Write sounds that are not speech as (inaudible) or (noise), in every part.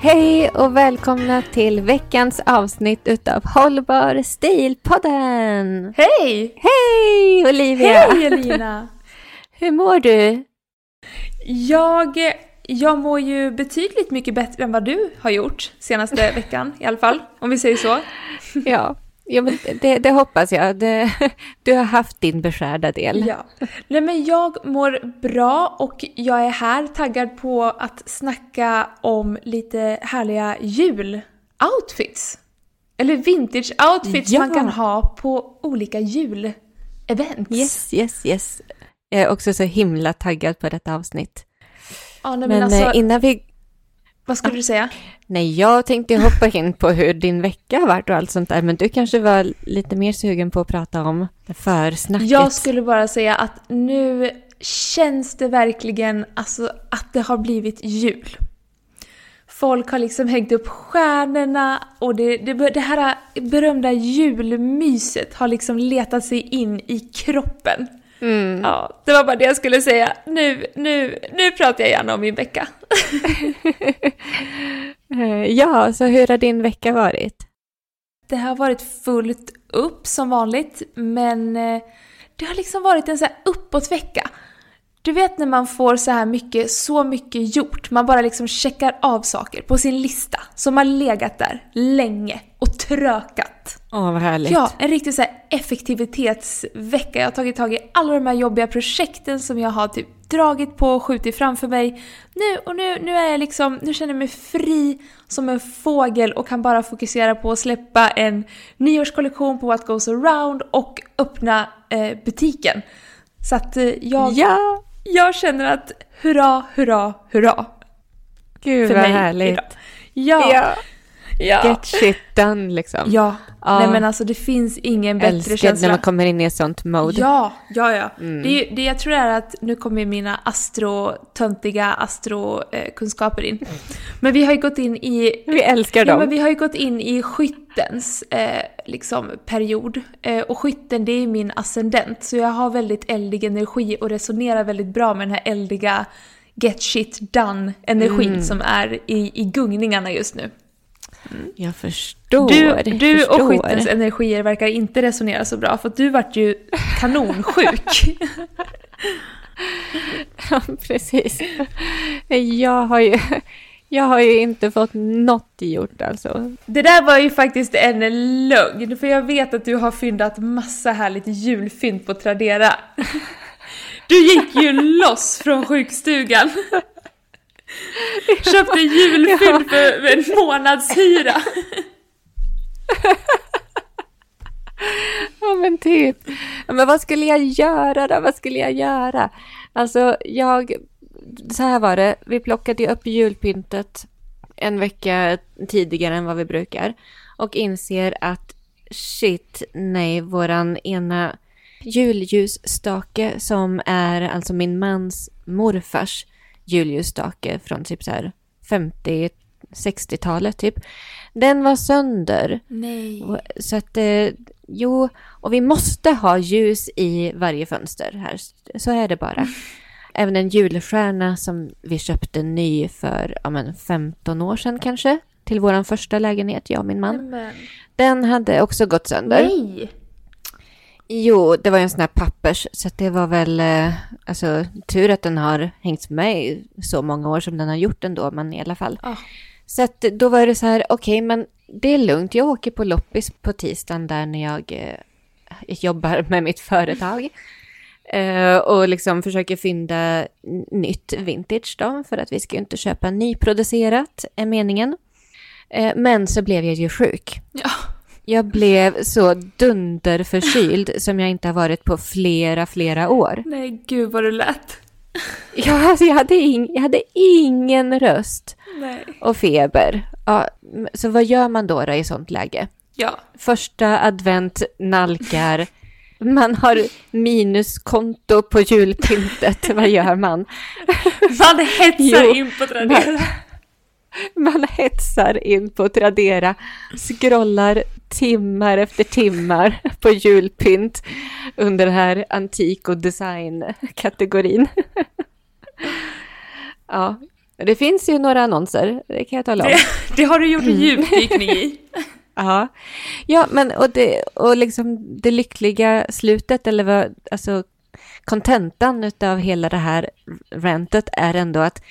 Hej och välkomna till veckans avsnitt utav Hållbar stil-podden! Hej! Hej Olivia! Hej Elina! (laughs) Hur mår du? Jag, jag mår ju betydligt mycket bättre än vad du har gjort senaste veckan i alla fall, om vi säger så. Ja, ja men det, det hoppas jag. Det, (laughs) du har haft din beskärda del. Ja. Nej men jag mår bra och jag är här taggad på att snacka om lite härliga juloutfits. Eller vintage-outfits Ja. man kan ha på olika julevents. Yes, yes, yes. Jag är också så himla taggad på detta avsnitt. Ja, nej, men, Men alltså, eh, innan vi... vad skulle du säga? Nej, jag tänkte hoppa in på hur din vecka har varit och allt sånt där. Men du kanske var lite mer sugen på att prata om försnacket. Jag skulle bara säga att nu känns det verkligen alltså, att det har blivit jul. Folk har liksom hängt upp stjärnorna och det, det, det här berömda julmyset har liksom letat sig in i kroppen. Mm. Ja, det var bara det jag skulle säga. Nu, nu, nu pratar jag gärna om min vecka. (laughs) Ja, så hur har din vecka varit? Det har varit fullt upp som vanligt, men eh, det har liksom varit en så här uppåtvecka. Du vet när man får så här mycket, så mycket gjort, man bara liksom checkar av saker på sin lista som har legat där länge och trökat. Åh, vad härligt. Ja, en riktig så effektivitetsvecka. Jag har tagit tag i alla de här jobbiga projekten som jag har typ dragit på och skjutit framför mig. Nu, och nu, nu är jag liksom, nu känner jag mig fri som en fågel och kan bara fokusera på att släppa en nyårskollektion på What Goes Around och öppna eh, butiken. Så att eh, jag, Ja, jag känner att hurra, hurra, hurra. gud För vad mig härligt. idag. Ja, Ja, ja. get shit done liksom. Ja, Ja. nej men alltså det finns ingen bättre Älskar känsla. när man kommer in i ett sånt mode. Ja, ja, ja. Mm. Det, det jag tror är att nu kommer mina astro, töntiga astrokunskaper in. Men vi har ju gått in i Vi älskar Ja, dem. men vi har ju gått in i skyttens eh, liksom, period. Eh, och skytten det är min ascendent. Så jag har väldigt eldig energi och resonerar väldigt bra med den här eldiga get shit done energin Mm. som är i, i gungningarna just nu. Jag förstår. Du, du förstår. och skyttens energier verkar inte resonera så bra för du vart ju kanonsjuk. (laughs) Ja, precis. Jag har ju, jag har ju inte fått något gjort alltså. Det där var ju faktiskt en lögn, för jag vet att du har fyndat massa härligt julfynd på Tradera. (laughs) Du gick ju loss från sjukstugan. Köpte julfynd för en månadshyra. Ja men typ. Men vad skulle jag göra då? Vad skulle jag göra? Alltså jag, så här var det, vi plockade ju upp julpyntet en vecka tidigare än vad vi brukar. Och inser att shit, nej, våran ena julljusstake som är alltså min mans morfars julljusstake från typ så här 50-60-talet typ. Den var sönder. Nej. Så att, eh, jo, och vi måste ha ljus i varje fönster här. Så är det bara. (laughs) Även en julstjärna som vi köpte ny för ja, men 15 år sedan kanske. Till vår första lägenhet, jag och min man. Men, Den hade också gått sönder. nej! Jo, det var ju en sån här pappers, så det var väl eh, alltså, tur att den har hängt med i så många år som den har gjort ändå, men i alla fall. Ah. Så att då var det så här, okej, men det är lugnt. Jag åker på loppis på tisdagen där när jag eh, jobbar (laughs) med mitt företag. Eh, och liksom försöker fynda nytt vintage då, för att vi ska ju inte köpa nyproducerat, är meningen. Eh, men så blev jag ju sjuk. Ja. Jag blev så dunderförkyld som jag inte har varit på flera, flera år. Nej, gud vad du lät. Ja, alltså jag, hade ing, jag hade ingen röst Nej. och feber. Ja, så vad gör man då, då i sånt läge? Ja. Första advent nalkar. Man har minuskonto på julpyntet. vad gör man? Man hetsar Jo, in på Tradera. Man hetsar in på Tradera, scrollar timmar efter timmar på julpynt under den här antik och design-kategorin. (laughs) Ja, det finns ju några annonser, det kan jag tala om. Det, det har du gjort en djupdykning i. (laughs) Ja, ja men och det, och liksom det lyckliga slutet, eller vad, alltså kontentan utav hela det här rantet är ändå att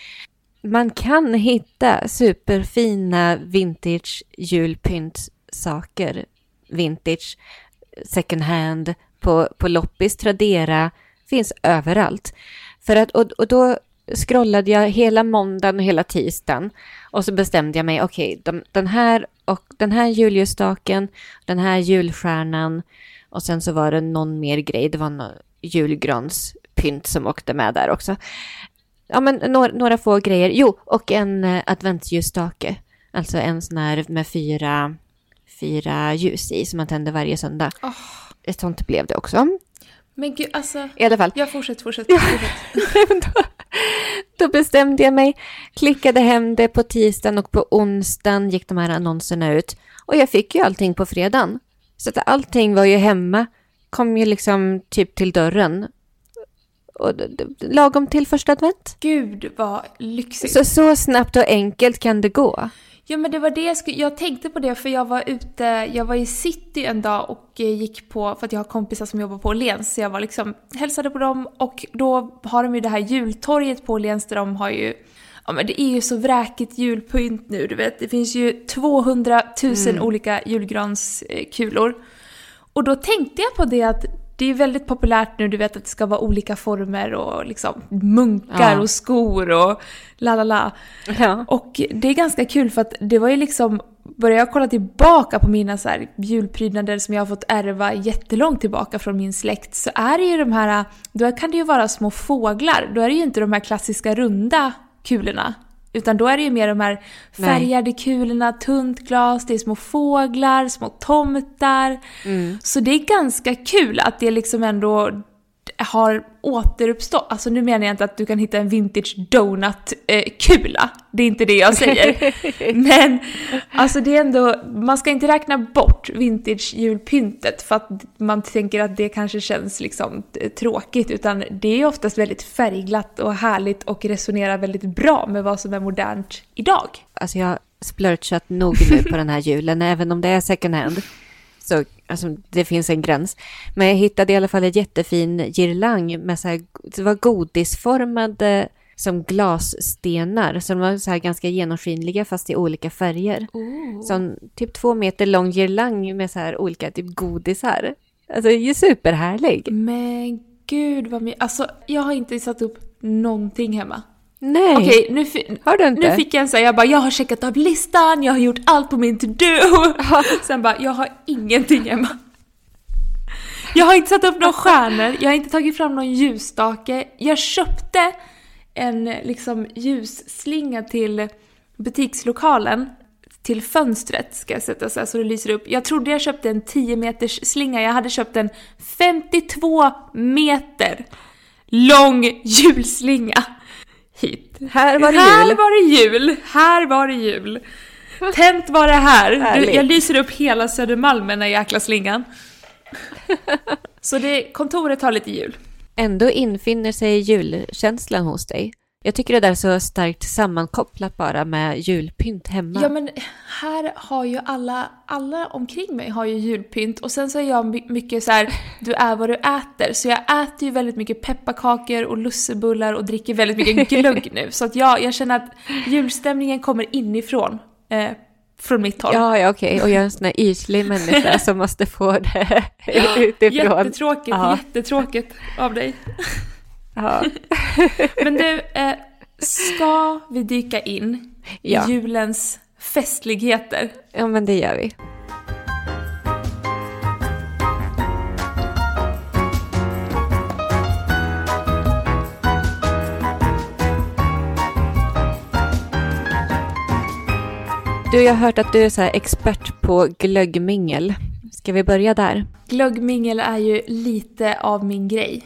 man kan hitta superfina vintage julpyntsaker, vintage, second hand, på, på loppis, Tradera, finns överallt. För att, och, och då scrollade jag hela måndagen och hela tisdagen och så bestämde jag mig, okej, de, den här och den här julljusstaken, den här julstjärnan och sen så var det någon mer grej, det var någon julgranspynt som åkte med där också. Ja, men några, några få grejer. Jo, och en eh, adventsljusstake. Alltså en sån här med fyra, fyra ljus i som man tänder varje söndag. Åh. Ett sånt blev det också. Men gud, alltså. I alla fall. Jag fortsätter, fortsätter, fortsätter. (laughs) då, då bestämde jag mig, klickade hem det på tisdagen och på onsdagen gick de här annonserna ut. Och jag fick ju allting på fredagen. Så att allting var ju hemma, kom ju liksom typ till dörren. Och lagom till första advent. Gud vad lyxigt. Så, så snabbt och enkelt kan det gå. Ja men det var det jag skulle, jag tänkte på det för jag var ute, jag var i city en dag och eh, gick på, för att jag har kompisar som jobbar på Åhléns, så jag var liksom, hälsade på dem och då har de ju det här jultorget på Åhléns där de har ju, ja men det är ju så vräkigt julpynt nu, du vet, det finns ju 200 000 olika julgranskulor. Och då tänkte jag på det att det är väldigt populärt nu, du vet att det ska vara olika former och liksom munkar Ja. och skor och la la la. Ja. Och det är ganska kul för att det var ju liksom, börjar jag kolla tillbaka på mina så här julprydnader som jag har fått ärva jättelångt tillbaka från min släkt så är det ju de här, då kan det ju vara små fåglar, då är det ju inte de här klassiska runda kulorna. Utan då är det ju mer de här färgade kulorna, tunt glas, det är små fåglar, små tomtar. Så det är ganska kul att det liksom ändå har återuppstått. Alltså nu menar jag inte att du kan hitta en vintage donut-kula. Det är inte det jag säger. (laughs) Men alltså det är ändå, man ska inte räkna bort vintage-julpyntet för att man tänker att det kanske känns liksom eh, tråkigt. Utan det är oftast väldigt färgglatt och härligt och resonerar väldigt bra med vad som är modernt idag. Alltså jag har splurchat nog nu på den här julen, även om det är second hand. Så alltså, det finns en gräns. Men jag hittade i alla fall en jättefin girlang med så här, det var godisformade som glasstenar. Så de var så här ganska genomskinliga fast i olika färger. Så en typ två meter lång girlang med så här olika typ godisar. Alltså det är ju superhärlig. Men gud vad mycket, alltså jag har inte satt upp någonting hemma. Nej, Okej, nu, har du inte? nu fick jag en sån jag bara jag har checkat av listan, jag har gjort allt på min to-do. (laughs) Sen bara, jag har ingenting hemma. Jag har inte satt upp några stjärnor, jag har inte tagit fram någon ljusstake. Jag köpte en liksom ljusslinga till butikslokalen till fönstret ska jag sätta så här så det lyser upp. Jag trodde jag köpte en 10 meters slinga, jag hade köpt en 52 meter lång julslinga. Hit. Här var det Här jul. var det jul! Här var det jul! Tänt var det här! Du, jag lyser upp hela Södermalm med den här jäkla slingan. (laughs) Så det, kontoret har lite jul. Ändå infinner sig julkänslan hos dig. Jag tycker det där är så starkt sammankopplat bara med julpynt hemma. Ja men här har ju alla, alla omkring mig har ju julpynt och sen så är jag my- mycket så här: du är vad du äter. Så jag äter ju väldigt mycket pepparkakor och lussebullar och dricker väldigt mycket glögg nu. Så att jag, jag känner att julstämningen kommer inifrån. Eh, från mitt håll. Ja, ja okej. Och jag är en sån här ytlig människa som måste få det (laughs) utifrån. Jättetråkigt, Ja. jättetråkigt av dig. Ja. (laughs) Men du, eh, ska vi dyka in Ja. i julens festligheter? ja, men det gör vi. Du, jag har hört att du är så här expert på glöggmingel. Ska vi börja där? Glöggmingel är ju lite av min grej.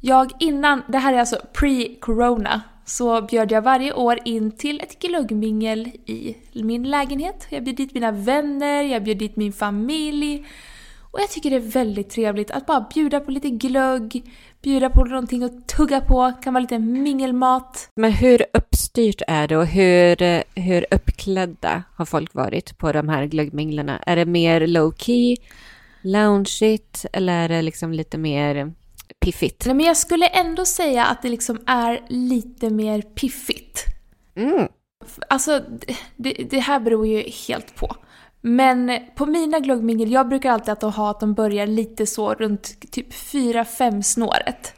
Jag innan, det här är alltså pre-corona, så bjöd jag varje år in till ett glöggmingel i min lägenhet. Jag bjöd dit mina vänner, jag bjöd dit min familj. Och jag tycker det är väldigt trevligt att bara bjuda på lite glögg, bjuda på någonting att tugga på, kan vara lite mingelmat. Men hur uppstyrt är det och hur, hur uppklädda har folk varit på de här glöggminglarna? Är det mer low key, loungeigt eller är det liksom lite mer piffigt? Nej, men jag skulle ändå säga att det liksom är lite mer piffigt. Mm. Alltså, det, det här beror ju helt på. Men på mina glöggmingel, jag brukar alltid att ha att de börjar lite så runt typ 4-5 snåret.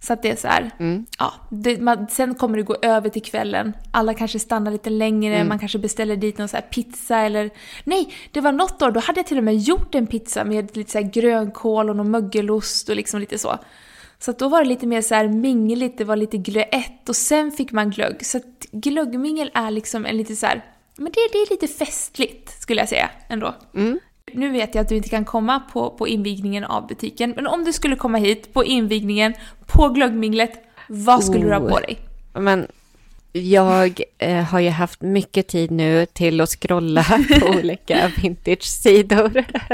Så att det är så här, Mm. ja, det, man, sen kommer det gå över till kvällen. Alla kanske stannar lite längre, man kanske beställer dit någon så pizza eller... Nej, det var något år, då hade jag till och med gjort en pizza med lite så här grönkål och någon mögelost och liksom lite så. Så att då var det lite mer så här mingligt, det var lite glöett och sen fick man glögg. Så att glöggmingel är liksom en lite så här, men det, det är lite festligt skulle jag säga ändå. Mm. Nu vet jag att du inte kan komma på, på invigningen av butiken, men om du skulle komma hit på invigningen, på glöggminglet, vad skulle du ha på Oh. dig? Men jag eh, har ju haft mycket tid nu till att scrolla på (laughs) olika vintage-sidor. (laughs)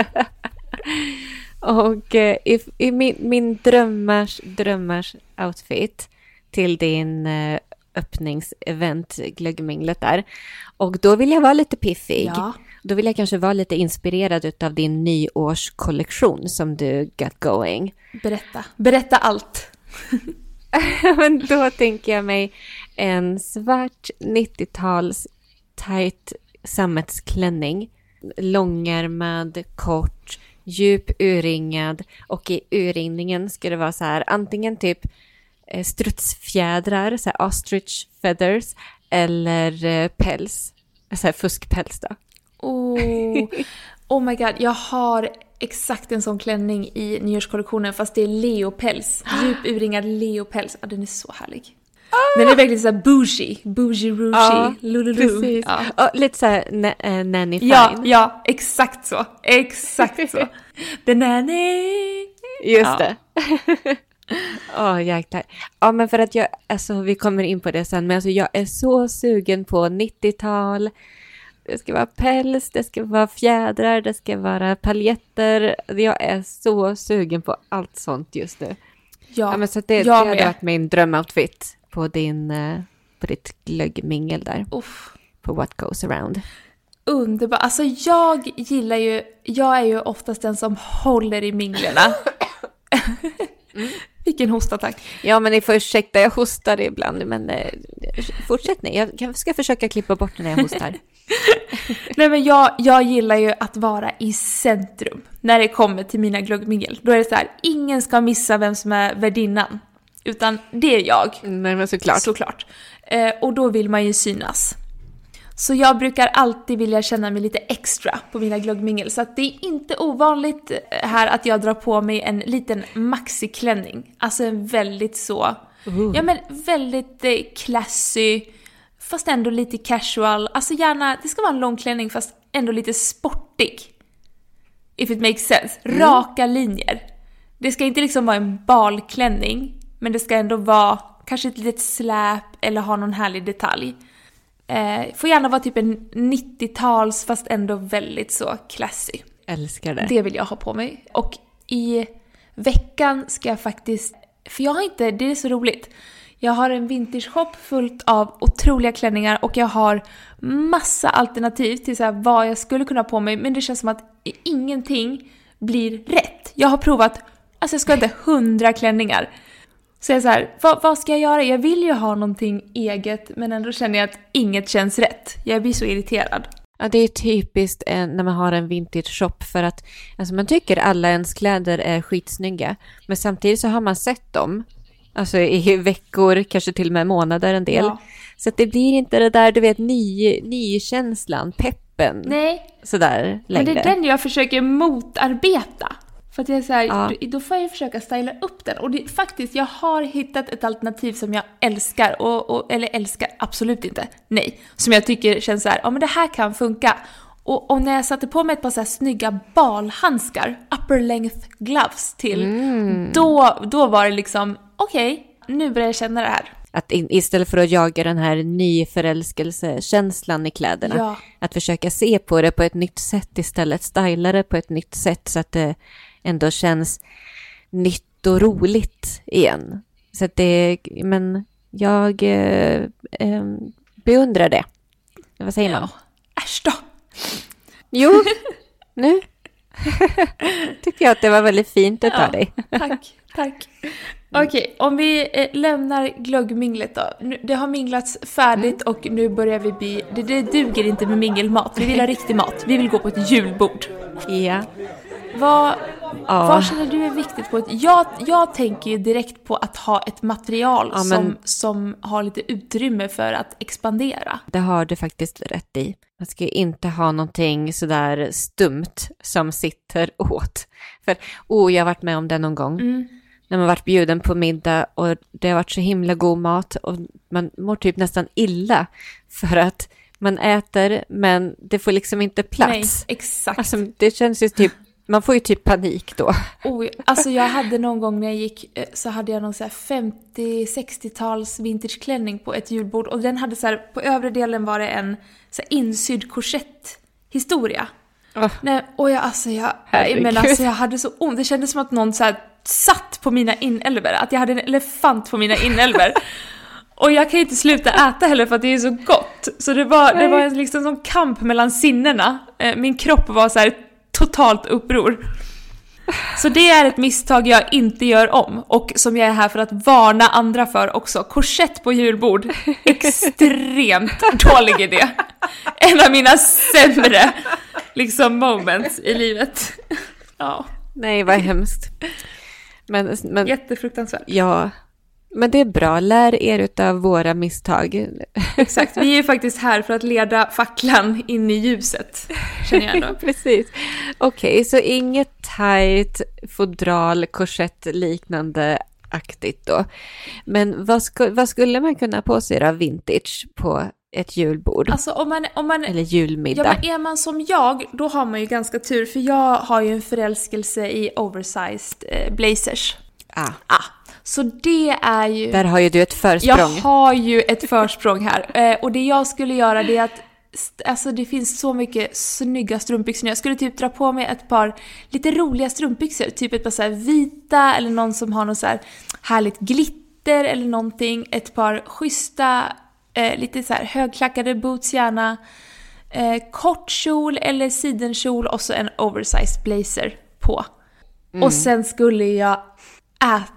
Och eh, i, i min, min drömmars, drömmars outfit till din eh, öppningsevent, glöggminglet där. Och då vill jag vara lite piffig. Ja. Då vill jag kanske vara lite inspirerad av din nyårskollektion som du got going. Berätta. Berätta allt. (laughs) Men då tänker jag mig en svart 90-tals tight sammetsklänning. Långärmad, kort, djup urringad och i urringningen ska det vara så här antingen typ eh, strutsfjädrar, så här ostrich feathers eller eh, päls, så här fuskpäls då. Oh, oh my god, jag har exakt en sån klänning i nyårskollektionen fast det är leopäls. Djup urringad leopäls. Ja, den är så härlig. Den är verkligen såhär bougie, bougie rougie, lululu. precis. Ja. Och lite så här na- eh, nanny fine. Ja, ja, exakt så. Exakt så. (laughs) The nanny. Just Ja. det. (laughs) Åh, jäklar. Ja, men för att jag, alltså vi kommer in på det sen, men alltså jag är så sugen på 90-tal. Det ska vara päls, det ska vara fjädrar, det ska vara paljetter. Jag är så sugen på allt sånt just nu. Ja, Ja, men så det, det hade med. varit min drömoutfit på din, eh, på ditt glöggmingel där, Uff. på What Goes Around. Underbar. Alltså jag gillar ju, jag är ju oftast den som håller i minglerna. (laughs) Vilken hostattack. Ja, men ni får ursäkta, jag hostar ibland, men eh, fortsätt ni. Jag ska försöka klippa bort när jag hostar. (laughs) Nej men jag, jag gillar ju att vara i centrum när det kommer till mina glöggmingel. Då är det så här, ingen ska missa vem som är värdinnan. Utan det är jag. Nej, men såklart. Såklart. Eh, och då vill man ju synas. Så jag brukar alltid vilja känna mig lite extra på mina glöggmingel. Så att det är inte ovanligt eh, här att jag drar på mig en liten maxiklänning. Alltså en väldigt så, Ooh. ja men väldigt eh, classy, fast ändå lite casual. Alltså gärna, det ska vara en lång klänning fast ändå lite sportig. If it makes sense. Raka linjer. Det ska inte liksom vara en balklänning, men det ska ändå vara kanske ett litet släp eller ha någon härlig detalj. Eh, får gärna vara typ en 90-tals fast ändå väldigt så classy. Älskar det. Det vill jag ha på mig. Och i veckan ska jag faktiskt, för jag har inte, det är så roligt. Jag har en vintage-shop fullt av otroliga klänningar och jag har massa alternativ till så här vad jag skulle kunna ha på mig men det känns som att ingenting blir rätt. Jag har provat, alltså jag ska inte hundra klänningar. Så jag är så här, vad, vad, ska jag göra? Jag vill ju ha någonting eget men ändå känner jag att inget känns rätt. Jag blir så irriterad. Ja, det är typiskt eh, när man har en vintage shop för att alltså man tycker alla ens kläder är skitsnygga. Men samtidigt så har man sett dem, alltså i (laughs) veckor, kanske till och med månader en del. Ja. Så att det blir inte det där, du vet, ny, nykänslan, peppen. Nej. Sådär längre. Men det är den jag försöker motarbeta. För att jag är så här, ja. då får jag försöka styla upp den. Och det, faktiskt, jag har hittat ett alternativ som jag älskar. Och, och, eller älskar, absolut inte. Nej. Som jag tycker känns så här, ja men det här kan funka. Och, och, när jag satte på mig ett par så här snygga balhandskar, upper length gloves till, mm. då, då var det liksom, okej, okay, nu börjar jag känna det här. Att istället för att jaga den här nyförälskelsekänslan i kläderna, ja. att försöka se på det på ett nytt sätt istället, styla det på ett nytt sätt så att det ändå känns nytt och roligt igen. Så att det, men jag eh, eh, beundrar det. Vad säger man? Äsch då! Jo, (laughs) nu (laughs) tycker jag att det var väldigt fint av ja, dig. (laughs) tack, tack. Okej, okay, om vi eh, lämnar glöggminglet då. Det har minglats färdigt mm. och nu börjar vi bli... Det, det duger inte med mingelmat. Vi vill ha riktig mat. Vi vill gå på ett julbord. Ja. Vad, ja. vad känner du är viktigt på ett... Jag, jag tänker ju direkt på att ha ett material ja, som, som har lite utrymme för att expandera. Det har du faktiskt rätt i. Man ska ju inte ha någonting sådär stumt som sitter (laughs) åt. För, oh, jag har varit med om det någon gång. Mm. När man varit bjuden på middag och det har varit så himla god mat och man mår typ nästan illa för att man äter men det får liksom inte plats. Nej, exakt. Alltså, det känns ju typ man får ju typ panik då. Oh, alltså jag hade någon gång när jag gick eh, så hade jag någon så 50-60-tals vintageklänning på ett julbord och den hade så här, på övre delen var det en så här insydd korsetthistoria. Oh. Nej, och jag, alltså jag, men alltså jag hade så ont, det kändes som att någon så här satt på mina inälvor, att jag hade en elefant på mina inälvor. (laughs) Och jag kan ju inte sluta äta heller för att det är så gott. Så det var, det var en liksom sån kamp mellan sinnena. Eh, min kropp var så här totalt uppror. Så det är ett misstag jag inte gör om och som jag är här för att varna andra för också. Korsett på julbord, (laughs) extremt dålig idé. En av mina sämre liksom moments i livet. Ja. Nej, vad hemskt. Men, men, Jättefruktansvärt. Ja, men det är bra, lär er av våra misstag. (laughs) Exakt, vi är ju faktiskt här för att leda facklan in i ljuset, känner jag ändå. (laughs) Precis. Okej, okay, så inget tight fodral, korsett liknande aktigt då. Men vad, sku, vad, skulle man kunna på sig av vintage på ett julbord? Alltså om man, om man, Eller julmiddag. Ja, men är man som jag, då har man ju ganska tur, för jag har ju en förälskelse i oversized eh, blazers. Ah. ah. Så det är ju... Där har ju du ett försprång. Jag har ju ett försprång här. (laughs) Eh, och det jag skulle göra det är att Alltså det finns så mycket snygga strumpbyxor Jag skulle typ dra på mig ett par lite roliga strumpbyxor. Typ ett par så vita eller någon som har något så här härligt glitter eller någonting. Ett par schyssta, eh, lite så här högklackade boots gärna. Eh, kort kjol eller sidenkjol och så en oversized blazer på. Mm. Och sen skulle jag äta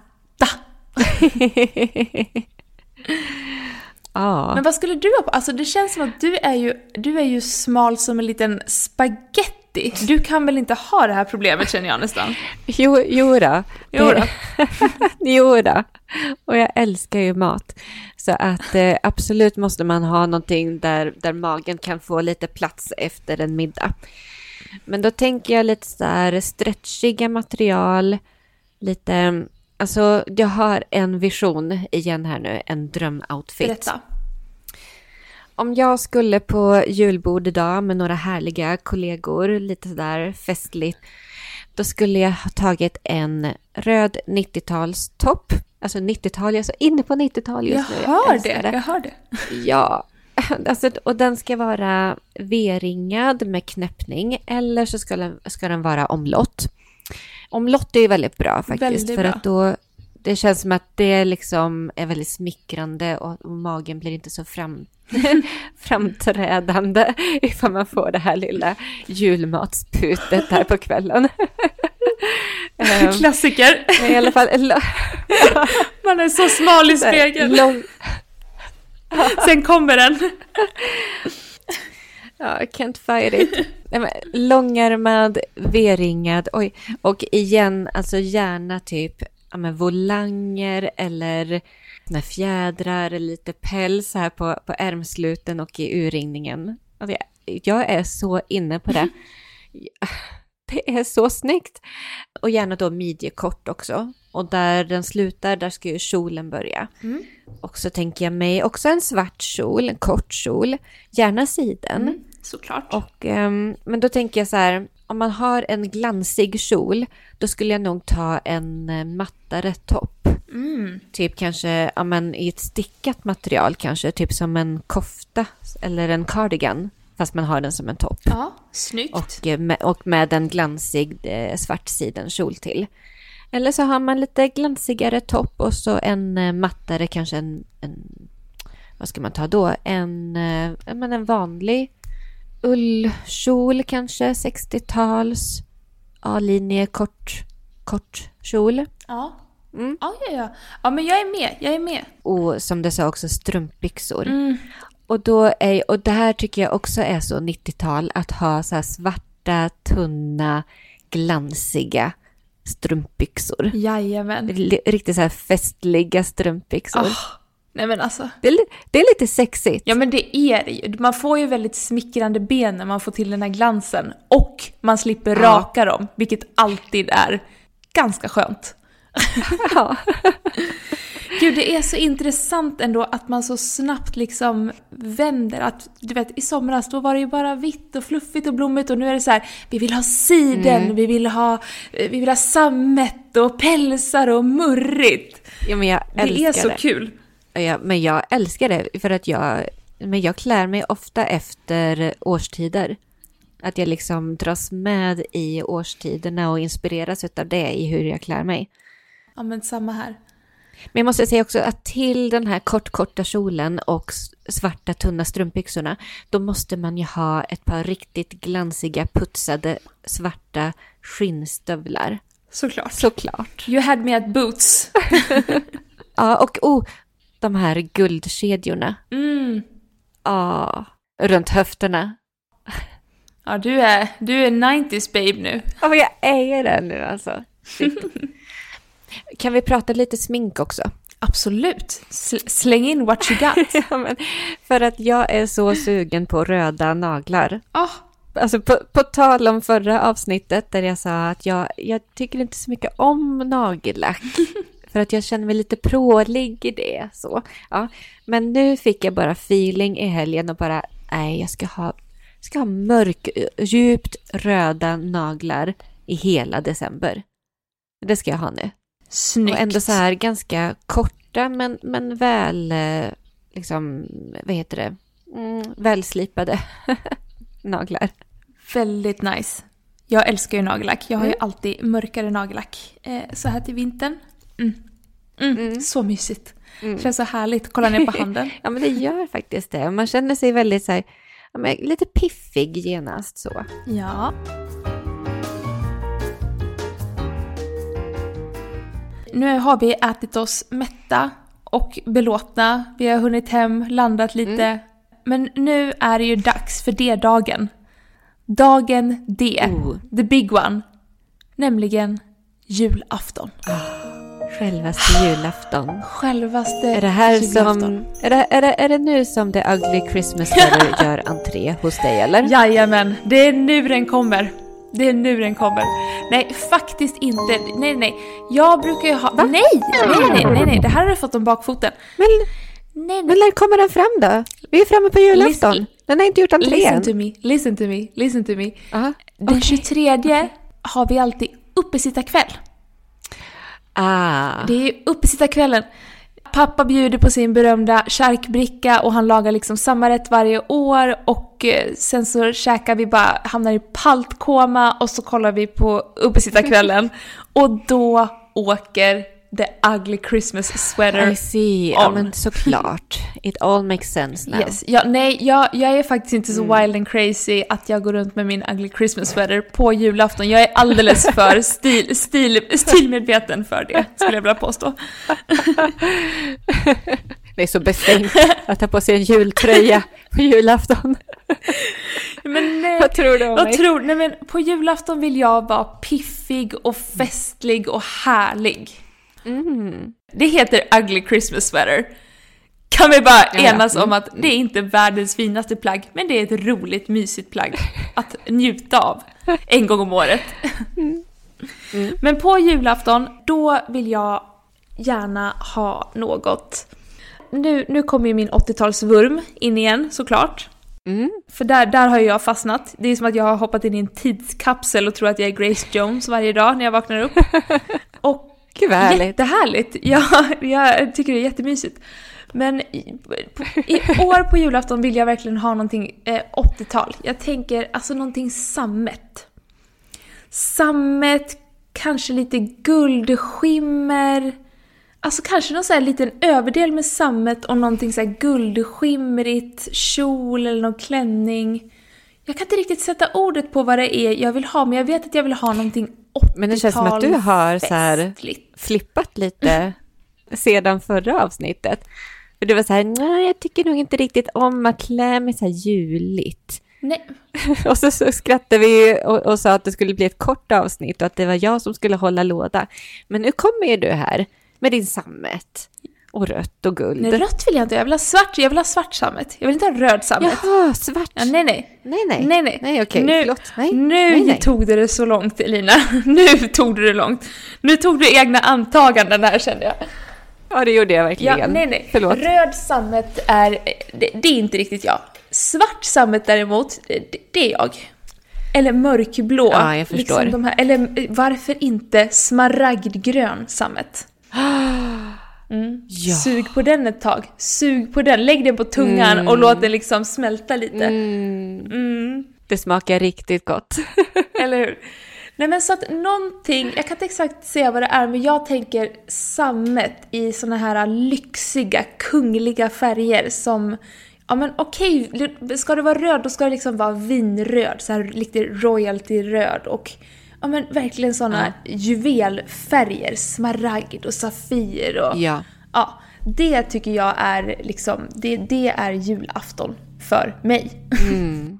ah. Men vad skulle du ha på? Alltså det känns som att du är ju, du är ju smal som en liten spaghetti. Du kan väl inte ha det här problemet känner jag nästan? Jo, jo då. Jo då. (laughs) jo då. Och jag älskar ju mat. Så att eh, absolut måste man ha någonting där, där magen kan få lite plats efter en middag. Men då tänker jag lite så här stretchiga material, lite Alltså, jag har en vision igen här nu, en drömoutfit. Berätta. Om jag skulle på julbord idag med några härliga kollegor, lite sådär festligt, då skulle jag ha tagit en röd 90-talstopp Alltså 90-tal, jag är så inne på 90-tal Jag just nu. hör älskar det, jag hör det. Ja, (laughs) alltså, och den ska vara V-ringad med knäppning eller så ska den, ska den vara omlott. Omlott är väldigt bra faktiskt Väldigt för bra. att då det känns som att det liksom är väldigt smickrande och, och magen blir inte så fram, (laughs) framträdande (laughs) ifall man får det här lilla julmatsputet där på kvällen. (laughs) Ehm, Klassiker. men I alla fall, Man är så smal i spegeln. lång, Sen kommer den. Ja, can't fight it. (laughs) Nej, Långärmad, V-ringad, oj. Och igen, alltså gärna typ ja, men, volanger eller med fjädrar, eller lite päls här på, på ärmsluten och i urringningen. Alltså, jag, jag är så inne på det. (laughs) Det är så snyggt. Och gärna då midjekort också. Och där den slutar, där ska ju kjolen börja. Mm. Och så tänker jag mig också en svart kjol, en kort kjol. Gärna siden. Mm, såklart. Och, ehm, men då tänker jag så här, om man har en glansig kjol, då skulle jag nog ta en eh, mattare topp. Mm. Typ kanske ja, men i ett stickat material kanske, typ som en kofta eller en cardigan. Fast man har den som en topp. Ja, snyggt. Och, eh, med, och med en glansig eh, svart sidenkjol till. Eller så har man lite glansigare topp och så en eh, mattare, kanske en, en... Vad ska man ta då? En, eh, men en vanlig ullkjol kanske, 60-tals. A-linje, kort, kort kjol. Ja. Mm. Ja, ja, ja. Ja, men jag är med. Jag är med. Och som du sa också strumpbyxor. Mm. Och, då är, och det här tycker jag också är så 90-tal, att ha så svarta, tunna, glansiga strumpbyxor. Jajamän. Riktigt så här festliga strumpbyxor. Oh. Nej men alltså. Det, är, det är lite sexigt. Ja men det är det ju. Man får ju väldigt smickrande ben när man får till den här glansen. Och man slipper Ja. raka dem, vilket alltid är ganska skönt. (laughs) Ja. Gud, det är så intressant ändå att man så snabbt liksom vänder. Att, du vet, i somras då var det ju bara vitt och fluffigt och blommigt och nu är det så här, vi vill ha siden, Mm. vi vill ha, eh, vi vill ha sammet och pälsar och murrigt. ja, men jag Det älskar är så det. kul. Ja, men jag älskar det för att jag, men jag klär mig ofta efter årstider. Att jag liksom dras med i årstiderna och inspireras av det i hur jag klär mig. Ja men samma här. Men jag måste säga också att till den här kort, korta kjolen och svarta tunna strumpbyxorna, då måste man ju ha ett par riktigt glansiga, putsade, svarta skinnstövlar. Såklart. Såklart. You had me at boots. (laughs) Ja, och oh, de här guldkedjorna. Mm. Ja, runt höfterna. Ja, du är, du är 90s babe nu. Ja, men jag är det nu alltså. (laughs) Kan vi prata lite smink också? Absolut. Sl- släng in what you got. (laughs) Ja, men för att jag är så sugen på röda naglar. Ah, Alltså på, på tal om förra avsnittet där jag sa att jag, jag tycker inte så mycket om nagellack. (laughs) för att jag känner mig lite prålig i det. Så. Ja. Men nu fick jag bara feeling i helgen och bara, nej jag ska ha, ska ha mörk, djupt röda naglar i hela december. Det ska jag ha nu. snyggt. Och ändå så här ganska korta men, men väl, eh, liksom, vad heter det, mm, välslipade (laughs) naglar. Väldigt nice. Jag älskar ju nagellack. Jag har ju Mm. alltid mörkare nagellack eh, så här till vintern. Mm. Mm. Så mysigt. Mm. Känns så härligt. Kolla ner på handen. (laughs) Ja, men det gör faktiskt det. Man känner sig väldigt så här, lite piffig genast så. Ja. Nu har vi ätit oss mätta och belåtna. Vi har hunnit hem, landat lite. Mm. Men nu är det ju dags för D-dagen. Dagen D. Oh. The big one. Nämligen julafton. Självaste julafton. Självaste Är det här julafton. som, är det, är, det, är det nu som The Ugly Christmas Sweater (laughs) gör entré hos dig eller? Jajamän, det är nu den kommer. Det är nu den kommer. Nej, faktiskt inte. Nej, nej. Jag brukar ju ha... Nej, nej, nej, nej, nej. Det här har du fått om bakfoten. Men, Nej, nej. men när kommer den fram då? Vi är framme på julafton. Listen- Den har inte gjort entré Listen to me, listen to me, listen to me. Ja, Den okej. 23 har vi alltid uppesittarkväll. Ah. Det är uppesittarkvällen. Pappa bjuder på sin berömda charkbricka och han lagar liksom samma rätt varje år och eh, sen så käkar vi bara, hamnar i paltkoma och så kollar vi på uppesittarkvällen (laughs) och då åker the ugly Christmas sweater I see. Ja, on. men såklart. It all makes sense now. Yes. Ja, nej, jag, jag är faktiskt inte så Mm. wild and crazy att jag går runt med min ugly Christmas sweater på julafton. Jag är alldeles för (laughs) stil, stil, stilmedveten för det, skulle jag vilja påstå. (laughs) Det är så befängt att ta på sig en jultröja på julafton. Men nej, Vad tror du om vad mig? tror, nej men på julafton vill jag vara piffig och festlig och härlig. Mm. Det heter ugly Christmas sweater. Kan vi bara enas om Mm. att det är inte världens finaste plagg, men det är ett roligt, mysigt plagg att njuta av en gång om året. Mm. Men på julafton, då vill jag gärna ha något. Nu, nu kommer ju min 80-talsvurm in igen såklart. Mm. För där, där har jag fastnat. Det är som att jag har hoppat in i en tidskapsel och tror att jag är Grace Jones varje dag när jag vaknar upp. (laughs) Och Gud vad härligt. Jättehärligt! Ja, jag tycker det är jättemysigt. Men i, i år på julafton vill jag verkligen ha någonting eh, 80-tal. Jag tänker alltså någonting sammet. Sammet, kanske lite guldskimmer. Alltså kanske någon så här liten överdel med sammet och någonting så här guldskimrigt, kjol eller någon klänning. Jag kan inte riktigt sätta ordet på vad det är jag vill ha, men jag vet att jag vill ha någonting men det känns som att du har så här flippat lite (laughs) sedan förra avsnittet. För du var så här, nej jag tycker nog inte riktigt om att klä mig så här juligt. Nej, (laughs) Och så, så skrattade vi och, och sa att det skulle bli ett kort avsnitt och att det var jag som skulle hålla låda. Men nu kommer ju du här med din sammet och rött och guld. nej, rött vill jag inte. Jag vill ha svart. Jag vill ha svart sammet. Jag vill inte ha röd sammet. Jaha, svart. Ja, nej, nej. Nej, nej. Nej, nej. Nej, okej, nu, förlåt. Nej, nu nej, nej. tog du det så långt, Elina. (laughs) Nu tog du det långt. Nu tog du egna antaganden här, kände jag. Ja, det gjorde jag verkligen. Ja, nej, nej. Förlåt. Röd sammet är... Det, det är inte riktigt jag. Svart sammet däremot, det, det är jag. Eller mörkblå. Ja, jag förstår. Liksom de här, eller eh, varför inte smaragdgrön sammet? (gasps) (gasps) Mm. Ja. Sug på den ett tag. Sug på den. Lägg den på tungan och låt den liksom smälta lite. Mm, Mm. det smakar riktigt gott. (laughs) Eller hur? Nej men så att någonting, jag kan inte exakt säga vad det är, men jag tänker sammet i såna här lyxiga, kungliga färger som Ja men okej, ska det vara röd då ska det liksom vara vinröd, så här lite royalty-röd och ja men verkligen såna juvelfärger, smaragd och safir och Ja. ja, det tycker jag är liksom, det, det är julafton för mig. (laughs)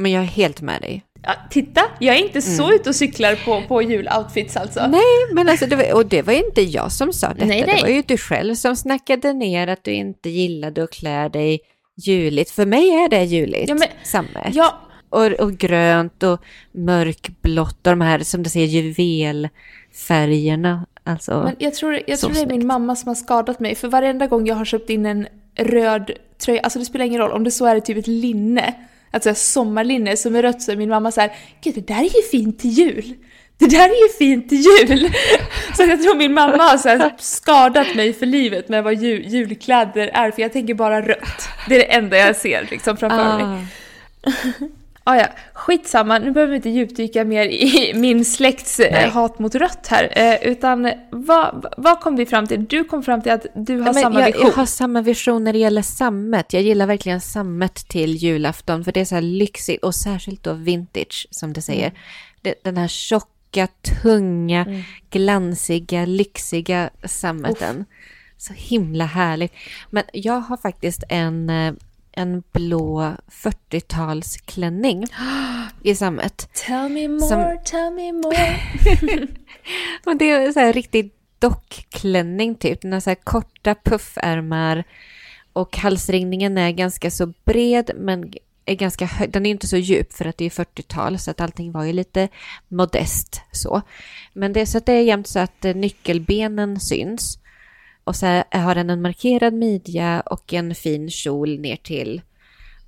Men jag är helt med dig. Ja, titta, jag är inte så ute och cyklar på, på juloutfits alltså. Nej, men alltså, det var, och det var inte jag som sa detta. Nej, nej. Det var ju du själv som snackade ner att du inte gillade att klä dig juligt. För mig är det juligt, Ja, men- sammet. Ja, Och, och grönt och mörkblått och de här, som du säger, juvelfärgerna. Alltså, men jag tror, jag tror det är min mamma som har skadat mig. För varenda gång jag har köpt in en röd tröja, alltså det spelar ingen roll, om det så är typ ett linne, alltså sommarlinne som är rött så är min mamma så här, gud det där är ju fint till jul. Det där är ju fint till jul! (laughs) Så jag tror min mamma har så skadat mig för livet med vad jul, julkläder är, för jag tänker bara rött. Det är det enda jag ser liksom framför mig. (laughs) ah, ja, skitsamma, nu behöver vi inte djupdyka mer i (laughs) min släkts eh, Nej. hat mot rött här. Eh, utan vad, vad kom vi fram till? Du kom fram till att du har men samma jag, vision. jag har samma vision när det gäller sammet. Jag gillar verkligen sammet till julafton för det är så här lyxigt och särskilt då vintage som du säger. Det, den här tjocka, tunga, glansiga, lyxiga sammeten. Så himla härligt. Men jag har faktiskt en, eh, en blå 40-talsklänning (gasps) i sammet. Tell me more, Som- tell me more. (laughs) Och det är så här riktigt dockklänning typ. Den har så här korta puffärmar och halsringningen är ganska så bred men är ganska hög. Den är inte så djup för att det är 40-tal så att allting var ju lite modest så. Men det är så att det är jämt så att eh, nyckelbenen syns. Och så har den en markerad midja och en fin kjol ner till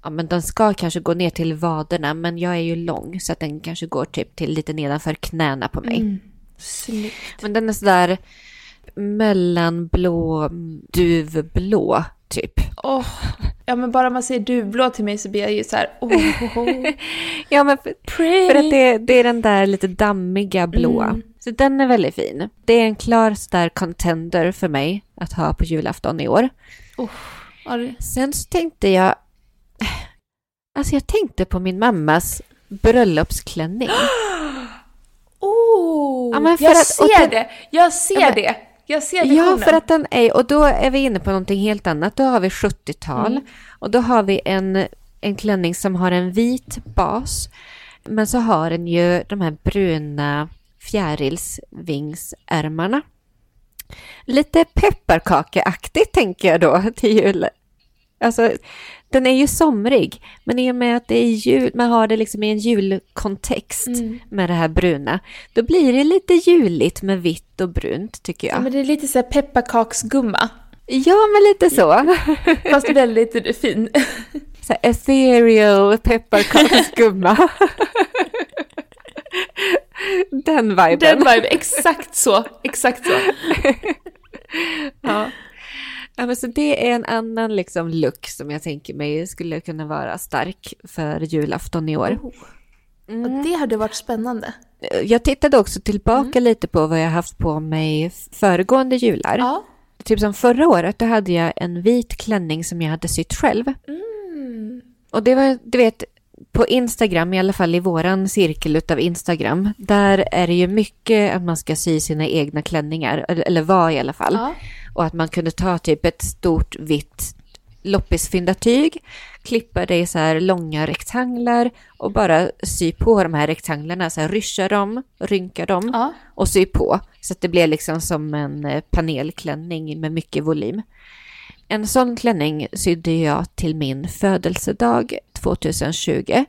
Ja men den ska kanske gå ner till vaderna men jag är ju lång så att den kanske går typ till lite nedanför knäna på mig. Snyggt. Men den är sådär mellanblå, duvblå typ. Åh, ja men bara man säger duvblå till mig så blir jag ju så här, åh, oh, oh, (laughs) Ja, men för, för att det, det är den där lite dammiga blå. Mm. Så den är väldigt fin. Det är en klar stark contender för mig att ha på julafton i år. Ja, det- Sen så tänkte jag... Alltså jag tänkte på min mammas bröllopsklänning. (gasps) Oh, Ja, jag att- ser det- det. Jag ser Ja, men- det. Jag ser Ja, visionen. för att den är... Och då är vi inne på någonting helt annat. Då har vi 70-tal. Mm. Och då har vi en, en klänning som har en vit bas. Men så har den ju de här bruna fjärilsvingsärmarna. Lite pepparkakeaktigt tänker jag då (laughs) till jul. Alltså, den är ju somrig, men i och med att det är jul, man har det liksom i en julkontext Mm. med det här bruna, då blir det lite juligt med vitt och brunt tycker Ja, jag. men det är lite så här pepparkaksgumma. Ja, men lite så. (laughs) Fast väldigt fin. så här ethereal (laughs) pepparkaksgumma. Den viben. Den vibe, exakt så. Exakt så. (laughs) Ja. ja, men så det är en annan liksom look som jag tänker mig skulle kunna vara stark för julafton i år. Mm. Och det hade varit spännande. Jag tittade också tillbaka lite på vad jag haft på mig föregående jular. Ja. Typ som förra året, då hade jag en vit klänning som jag hade sytt själv. Mm. Och det var, du vet, på Instagram, i alla fall i våran cirkel utav Instagram, där är det ju mycket att man ska sy sina egna klänningar, eller, var i alla fall. Ja. Och att man kunde ta typ ett stort vitt loppisfyndartyg, klippa det i så här långa rektanglar och bara sy på de här rektanglarna, så här ryscha dem, rynka dem Ja. och sy på. Så att det blev liksom som en eh, panelklänning med mycket volym. En sån klänning sydde jag till min födelsedag 2020.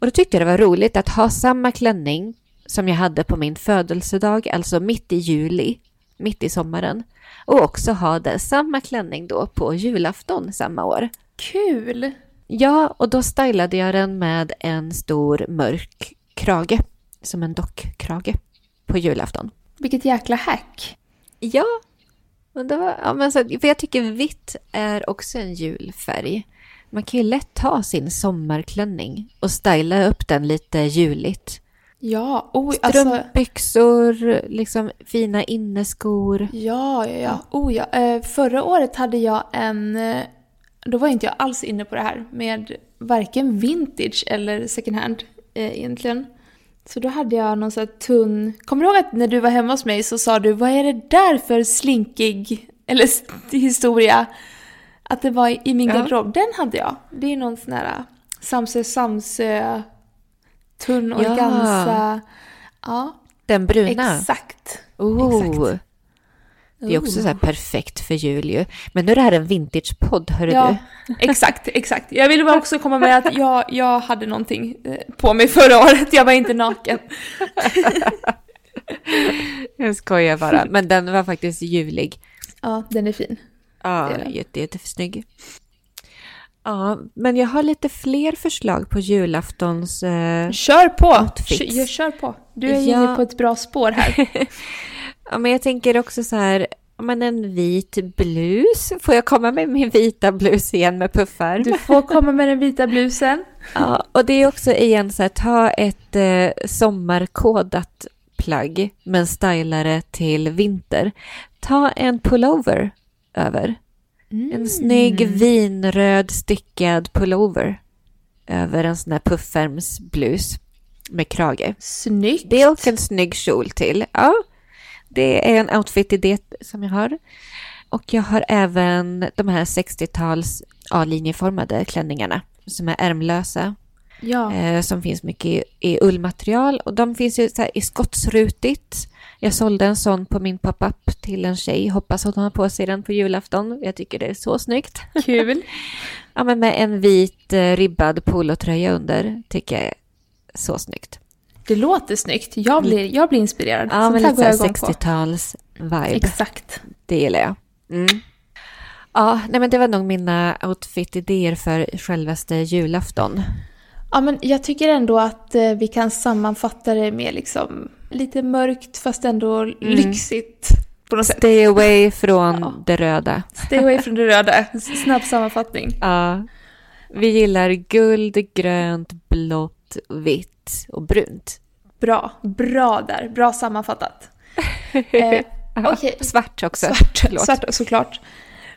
Och då tyckte jag det var roligt att ha samma klänning som jag hade på min födelsedag, alltså mitt i juli, mitt i sommaren. Och också ha det, samma klänning då på julafton samma år. Kul! Ja, och då stylade jag den med en stor mörk krage, som en dockkrage, på julafton. Vilket jäkla hack. Ja, men det var, ja, men så, för jag tycker vitt är också en julfärg. Man kan ju lätt ta sin sommarklänning och styla upp den lite juligt. Ja, oh, alltså... Strumpbyxor, liksom fina inneskor. Ja, ja, ja. Oh, ja. Eh, förra året hade jag en... eh, Då var inte jag alls inne på det här med varken vintage eller second hand eh, egentligen. Så då hade jag någon sån här tunn... Kommer du ihåg att när du var hemma hos mig så sa du vad är det där för slinkig eller historia? Att det var i min Ja. garderob. Den hade jag. Det är någon sån här eh, Samsö Samsö tunn organza. Ja, Den bruna. exakt. Oh. exakt. Det är också så här perfekt för jul ju. Men nu är det här en vintagepodd, hörru Ja, du. exakt, exakt. Jag ville bara också komma med att (laughs) jag, jag hade någonting eh, på mig förra året. Jag var inte naken. (laughs) Jag skojar bara. Men den var faktiskt julig. Ja, den är fin. Ja, Det är den. jätte, jättesnygg. Ja, men jag har lite fler förslag på julaftons... Eh, Kör på! Outfits. Kör, kör på. Du är Ja. inne på ett bra spår här. (laughs) ja, men jag tänker också så här, men en vit blus. Får jag komma med min vita blus igen med puffar? Du får komma med den vita blusen. (laughs) Ja, och det är också igen så här, ta ett eh, sommarkodat plagg men styla det till vinter. Ta en pullover över. En snygg vinröd stickad pullover över en sån här puffärmsblus med krage. Snyggt. Det är också en snygg kjol till. Ja, det är en outfit-idé som jag har. Och jag har även de här 60-tals A-linjeformade klänningarna som är ärmlösa. Ja. Eh, som finns mycket i, i ullmaterial. Och de finns ju så här i skottsrutigt. Jag sålde en sån på min pop-up till en tjej. Hoppas att hon har på sig den på julafton. Jag tycker det är så snyggt. Kul. (laughs) Ja, men med en vit eh, ribbad polotröja under tycker jag är så snyggt. Det låter snyggt. Jag blir, jag blir inspirerad. Ja, Sånt men här lite går jag så här igång på. 60-tals vibe. Exakt. Det gillar jag. Mm. Ja, nej men det var nog mina outfit-idéer för självaste julafton. Ja, men jag tycker ändå att eh, vi kan sammanfatta det med liksom lite mörkt fast ändå lyxigt på något sätt. Stay away (laughs) från Ja. det röda. Stay away från det röda. (laughs) Snabb sammanfattning. Ja. Vi gillar guld, grönt, blått, vitt och brunt. Bra, bra där. Bra sammanfattat. (laughs) Eh, Okej, Svart också. svart, Förlåt. svart såklart.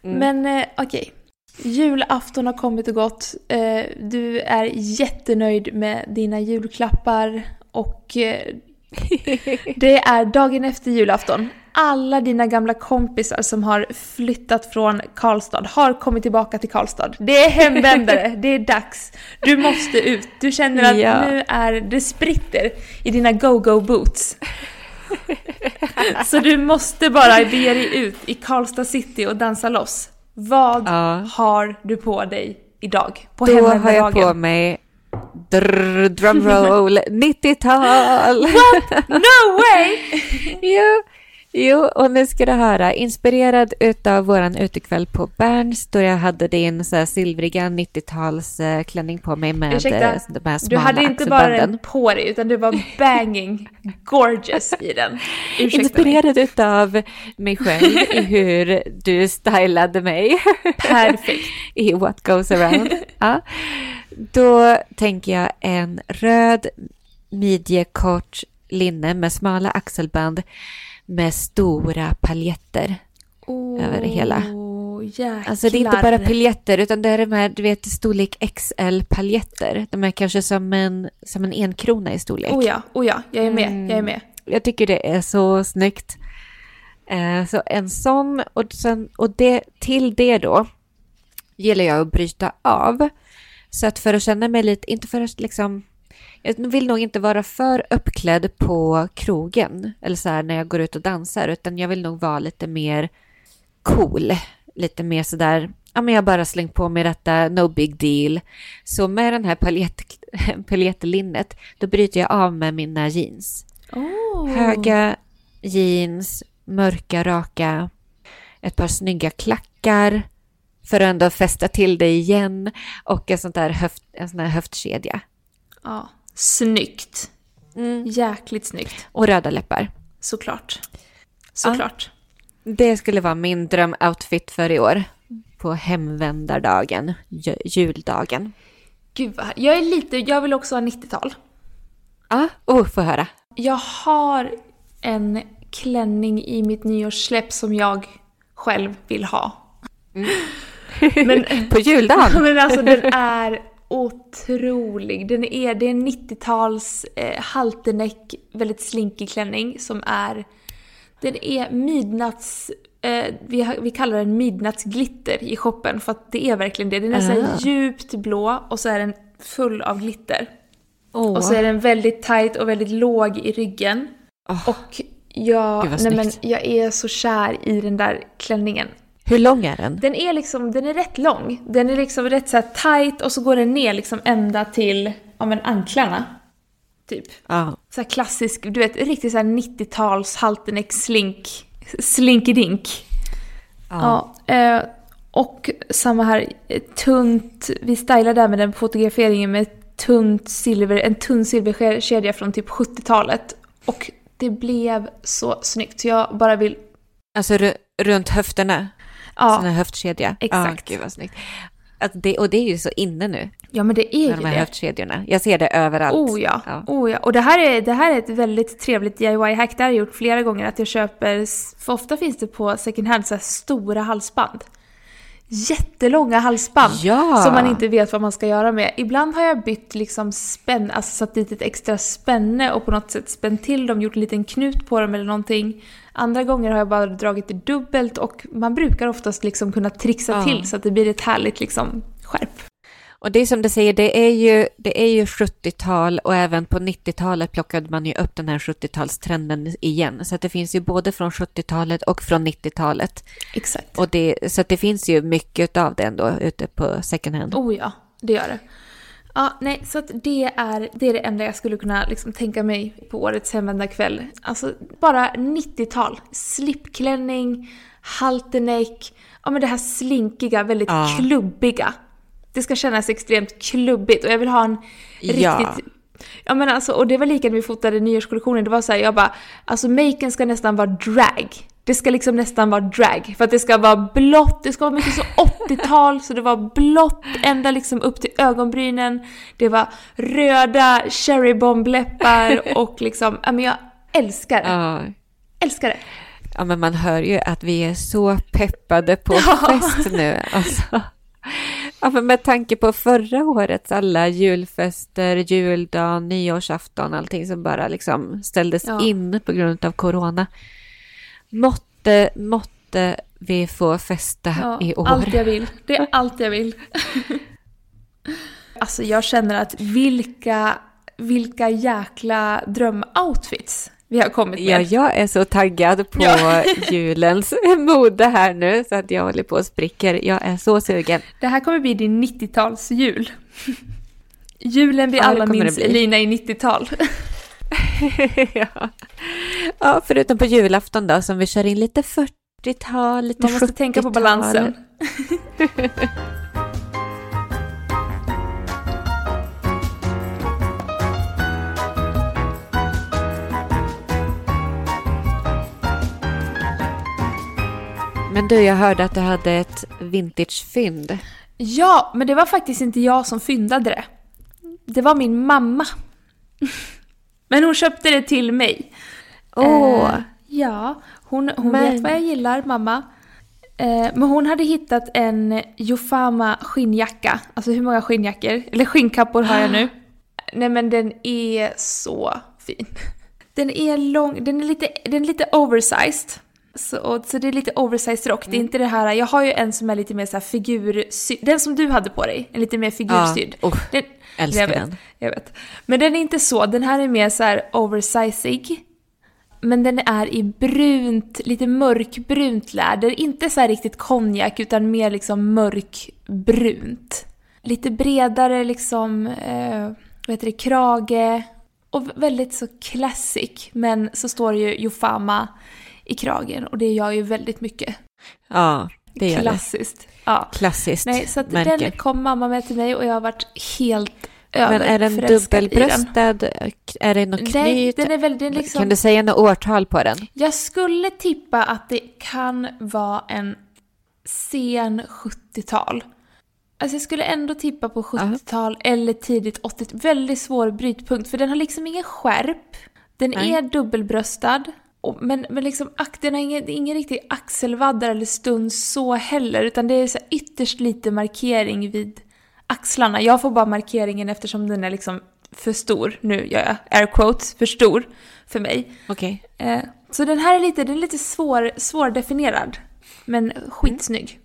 Mm. Men eh, okej. Julafton har kommit och gått. Eh, du är jättenöjd med dina julklappar och eh, det är dagen efter julafton. Alla dina gamla kompisar som har flyttat från Karlstad har kommit tillbaka till Karlstad. Det är hemvändare, det är dags. Du måste ut. Du känner att Ja. nu är det spritter i dina go-go boots. Så du måste bara bege dig ut i Karlstad city och dansa loss. Vad Ja. har du på dig idag? På Då har jag hemvändardagen? på mig drr, drumroll (laughs) 90-tal. No way! (laughs) jo, jo, och nu ska du höra. Inspirerad utav våran utekväll på Berns då jag hade din så här silvriga 90-talsklänning på mig med Ursäkta, eh, de här Du smala hade inte bara den på dig utan du var banging gorgeous i den. Ursäkta mig. Inspirerad utav mig själv i hur du stylade mig Perfekt. (laughs) i What Goes Around. Ja. Då tänker jag en röd midjekort linne med smala axelband med stora paljetter. Över det hela. Oh, jäklar. Alltså det är inte bara paljetter utan det är de här, du vet, storlek XL-paljetter. De är kanske som en, som en enkrona i storlek. Oh ja, oh ja, jag är med, Mm. jag är med. Jag tycker det är så snyggt. Eh, så en sån och, sen, och det, till det då gillar jag att bryta av. Så att för att känna mig lite, inte för att liksom, jag vill nog inte vara för uppklädd på krogen eller så här när jag går ut och dansar utan jag vill nog vara lite mer cool. Lite mer sådär, ja men jag bara slängt på mig detta, no big deal. Så med den här paljett, (laughs) paljettlinnet, då bryter jag av med mina jeans. Oh. Höga jeans, mörka, raka, ett par snygga klackar för att ändå fästa till det igen och en sån där höft, en sån där höftkedja. Ja. Snyggt. Mm. Jäkligt snyggt. Och röda läppar. Såklart. Såklart. Det skulle vara min drömoutfit för i år. På hemvändardagen, ju- juldagen. Gud vad. Jag är lite, jag vill också ha 90-tal. Ja, oh, få höra. Jag har en klänning i mitt nyårssläpp som jag själv vill ha. (laughs) Men, På juldagen? (laughs) men alltså den (laughs) är otrolig. Den är, det är en 90-tals eh, halterneck, väldigt slinkig klänning som är... Den är midnatts... Eh, vi, vi kallar den midnattsglitter i shoppen för att det är verkligen det. Den är så här Ah. djupt blå och så är den full av glitter. Åh. Och så är den väldigt tight och väldigt låg i ryggen. Åh, Och jag, nej men, jag är så kär i den där klänningen. Hur lång är den? Den är liksom, den är rätt lång. Den är liksom rätt så tight och så går den ner liksom ända till, ja men anklarna. Typ. Ja. Så här klassisk, du vet riktigt så här 90-tals halterneck slink, slinkedink. ja. Ja. eh, och samma här, eh, tunt, vi stylade där med den fotograferingen med tunt silver, en tunn silverkedja från typ 70-talet. Och det blev så snyggt jag bara vill, Alltså ru- runt höfterna? Ja, Sån här höftkedja? Exakt. Ja, gud vad snyggt. Att det, och det är ju så inne nu, ja men det är ju de här det. höftkedjorna. Jag ser det överallt. Oh ja. Ja. oh ja. Och det här, är, det här är ett väldigt trevligt DIY-hack. Det har jag gjort flera gånger att jag köper, för ofta finns det på second hand så stora halsband. Jättelånga halsband Ja. som man inte vet vad man ska göra med. Ibland har jag bytt liksom spänn, alltså satt dit ett extra spänne och på något sätt spänt till dem, gjort en liten knut på dem eller någonting. Andra gånger har jag bara dragit det dubbelt och man brukar oftast liksom kunna trixa Ja. till så att det blir ett härligt liksom skärp. Och det är som du säger, det är ju, det är ju 70-tal och även på 90-talet plockade man ju upp den här 70-talstrenden igen. Så det finns ju både från 70-talet och från 90-talet. Exakt. Och det, så det finns ju mycket av det ändå ute på second hand. Oh ja, det gör det. Ja, nej, så att det är, det är det enda jag skulle kunna liksom tänka mig på årets hemvändarkväll. Alltså bara 90-tal. Slipklänning, halterneck, ja men det här slinkiga, väldigt Ja. klubbiga. Det ska kännas extremt klubbigt och jag vill ha en Ja. riktigt... Ja men alltså, och det var lika när vi fotade nyårskollektionen, det var så här, jag bara, alltså maken ska nästan vara drag. Det ska liksom nästan vara drag, för att det ska vara blått, det ska vara mycket så 80-tal, så det var blått ända liksom upp till ögonbrynen. Det var röda cherrybombläppar (laughs) och liksom, ja men jag älskar det. Ja. Älskar det. ja, men man hör ju att vi är så peppade på (laughs) fest nu. Alltså. Ja, men med tanke på förra årets alla julfester, juldagen, nyårsafton, allting som bara liksom ställdes Ja. in på grund av corona. Måtte, måtte vi få festa Ja, i år. Allt jag vill. Det är allt jag vill. alltså jag känner att vilka, vilka jäkla drömoutfits vi har kommit med. Ja, jag är så taggad på Ja. (laughs) julens mode här nu så att jag håller på och spricker. Jag är så sugen. Det här kommer bli din 90-talsjul. Julen vi Ja, alla minns. Elina i 90-tal. (laughs) ja. ja, förutom på julafton då som vi kör in lite 40-tal, lite Man måste tänka på 70-tal. balansen. (laughs) Men du, jag hörde att du hade ett vintagefynd. Ja, men det var faktiskt inte jag som fyndade det. Det var min mamma. (laughs) Men hon köpte det till mig. Åh, Eh, ja, hon, hon Men- vet vad jag gillar, mamma. Eh, men hon hade hittat en Jofama skinnjacka. Alltså hur många skinnjackor? Eller skinnkappor har jag nu. (gasps) Nej men den är så fin. Den är lång, den är lite, den är lite oversized. Så, och, så det är lite oversized rock. Det är inte det här, jag har ju en som är lite mer så här figursydd. Den som du hade på dig, en lite mer ja. figursydd. Oh, Den, älskar jag vet, den. jag vet. Men den är inte så, den här är mer så här oversizig. Men den är i brunt, lite mörkbrunt läder. Inte så riktigt konjak utan mer liksom mörkbrunt. Lite bredare liksom, eh, vad heter det, krage. Och väldigt så classic. Men så står det ju Jofama i kragen och det gör ju väldigt mycket. Ja, det gör det. Klassiskt. Ja. Klassiskt Nej, så att märke. den kom mamma med till mig och jag har varit helt Men är den dubbelbröstad? Är det något Nej, knyt? den är väldigt, liksom, Kan du säga något årtal på den? Jag skulle tippa att det kan vara en sen 70-tal. Alltså jag skulle ändå tippa på 70-tal eller tidigt 80 Väldigt svår brytpunkt för den har liksom ingen skärp. Den Nej. är dubbelbröstad. Men, men liksom, den har ingen, ingen riktig axelvaddar eller stuns så heller. Utan det är så ytterst lite markering vid axlarna. Jag får bara markeringen eftersom den är liksom för stor. Nu gör jag air quotes, för stor för mig. Okej. Eh, så den här är lite, den är lite svår, svårdefinierad. Men skitsnygg.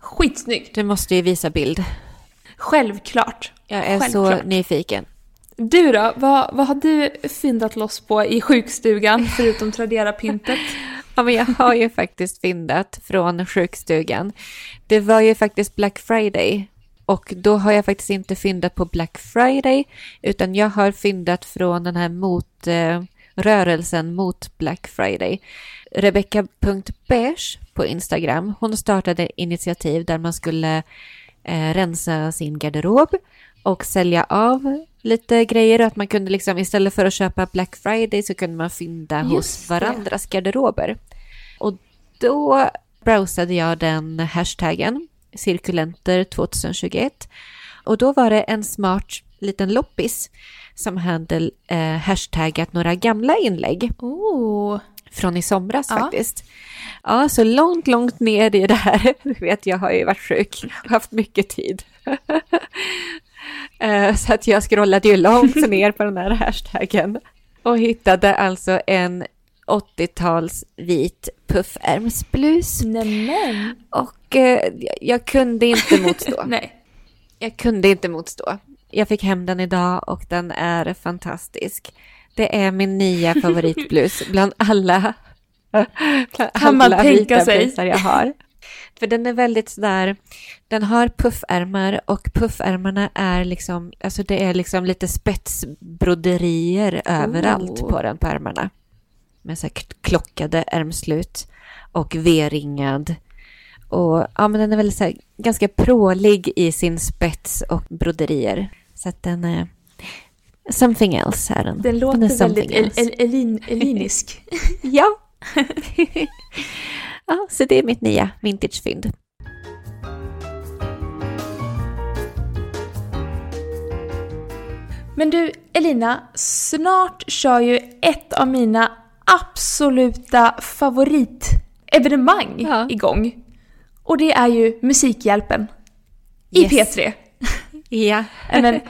Skitsnygg! Du måste ju visa bild. Självklart. Jag är Självklart. så nyfiken. Du då? Vad, vad har du fyndat loss på i sjukstugan förutom Tradera-pyntet? Ja, men jag har ju faktiskt fyndat från sjukstugan. Det var ju faktiskt Black Friday. Och då har jag faktiskt inte fyndat på Black Friday, utan jag har fyndat från den här mot, eh, rörelsen mot Black Friday. Rebecca.beige på Instagram, hon startade initiativ där man skulle eh, rensa sin garderob och sälja av lite grejer och att man kunde liksom istället för att köpa Black Friday så kunde man fynda hos Just det. varandras garderober. Och då browsade jag den hashtaggen, cirkulenter 2021. Och då var det en smart liten loppis som hade eh, hashtaggat några gamla inlägg Oh. från i somras Ja. faktiskt. Ja, så långt, långt ner i det här. Du (laughs) vet, jag har ju varit sjuk och haft mycket tid. (laughs) Eh, Så att jag scrollade ju långt (laughs) ner på den här hashtaggen och hittade alltså en 80-tals vit puffärmsblus. Nämen! Och eh, jag- kunde inte (laughs) motstå. Nej. Jag kunde inte motstå. Jag fick hem den idag och den är fantastisk. Det är min nya favoritblus (laughs) bland alla, bland Kan man alla tänka vita sig. blusar jag har. För den är väldigt sådär, den har puffärmar och puffärmarna är liksom, alltså det är liksom lite spetsbroderier överallt Oh. på den på ärmarna. Med så klockade ärmslut och V-ringad och ja, men den är väl så här, ganska prålig i sin spets och broderier. Så att den är something else är den. Den låter är väldigt el, el, elin, elinisk. (laughs) ja. (laughs) ja, så det är mitt nya vintagefynd. Men du, Elina, snart kör ju ett av mina absoluta favoritevenemang Ja. igång. Och det är ju Musikhjälpen. I Yes. P3. (laughs) Ja. Men,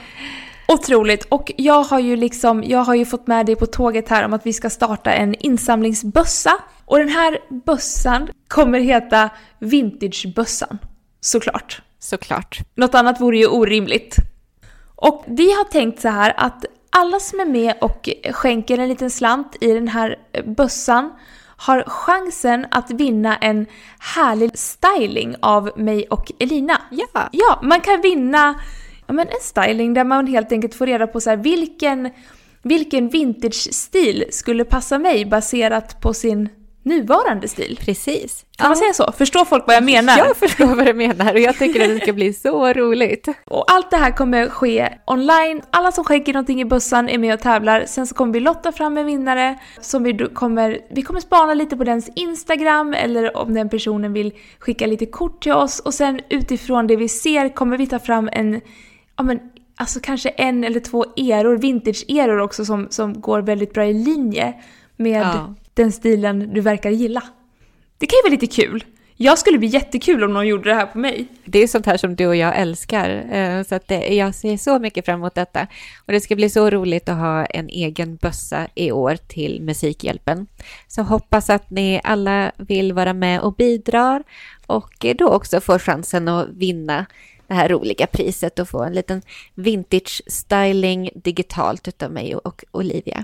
otroligt. Och jag har ju liksom, jag har ju fått med dig på tåget här om att vi ska starta en insamlingsbössa. Och den här bössan kommer heta Vintagebössan. Såklart. Såklart. Något annat vore ju orimligt. Och vi har tänkt så här att alla som är med och skänker en liten slant i den här bössan har chansen att vinna en härlig styling av mig och Elina. Ja. Ja, man kan vinna ja, men en styling där man helt enkelt får reda på så här, vilken, vilken vintage-stil skulle passa mig baserat på sin nuvarande stil. Precis. Kan man säga så? Förstår folk vad jag menar? Jag förstår vad du menar och jag tycker att det ska bli så roligt. Och allt det här kommer ske online. Alla som skänker någonting i bössan är med och tävlar. Sen så kommer vi lotta fram en vinnare som vi kommer, vi kommer spana lite på dens Instagram eller om den personen vill skicka lite kort till oss och sen utifrån det vi ser kommer vi ta fram en, ja men alltså kanske en eller två eror, vintage-eror också som, som går väldigt bra i linje med Ja den stilen du verkar gilla. Det kan ju vara lite kul. Jag skulle bli jättekul om någon gjorde det här på mig. Det är sånt här som du och jag älskar, eh, så att det, jag ser så mycket fram emot detta. Och det ska bli så roligt att ha en egen bössa i år till Musikhjälpen. Så hoppas att ni alla vill vara med och bidrar och då också får chansen att vinna det här roliga priset och få en liten vintage styling digitalt utav mig och Olivia.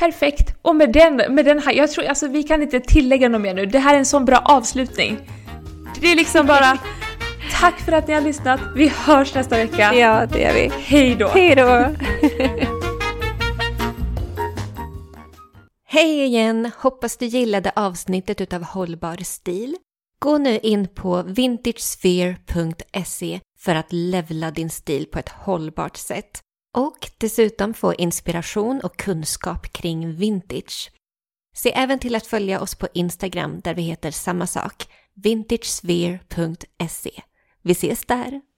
Perfekt! Och med den, med den här, jag tror, alltså vi kan inte tillägga något mer nu. Det här är en sån bra avslutning. Det är liksom bara, tack för att ni har lyssnat. Vi hörs nästa vecka. Ja, det är vi. Hej då! Hej då! (laughs) Hej igen! Hoppas du gillade avsnittet utav Hållbar stil. Gå nu in på vintagesphere.se för att levla din stil på ett hållbart sätt och dessutom få inspiration och kunskap kring vintage. Se även till att följa oss på Instagram där vi heter samma sak, vintagesphere.se. Vi ses där!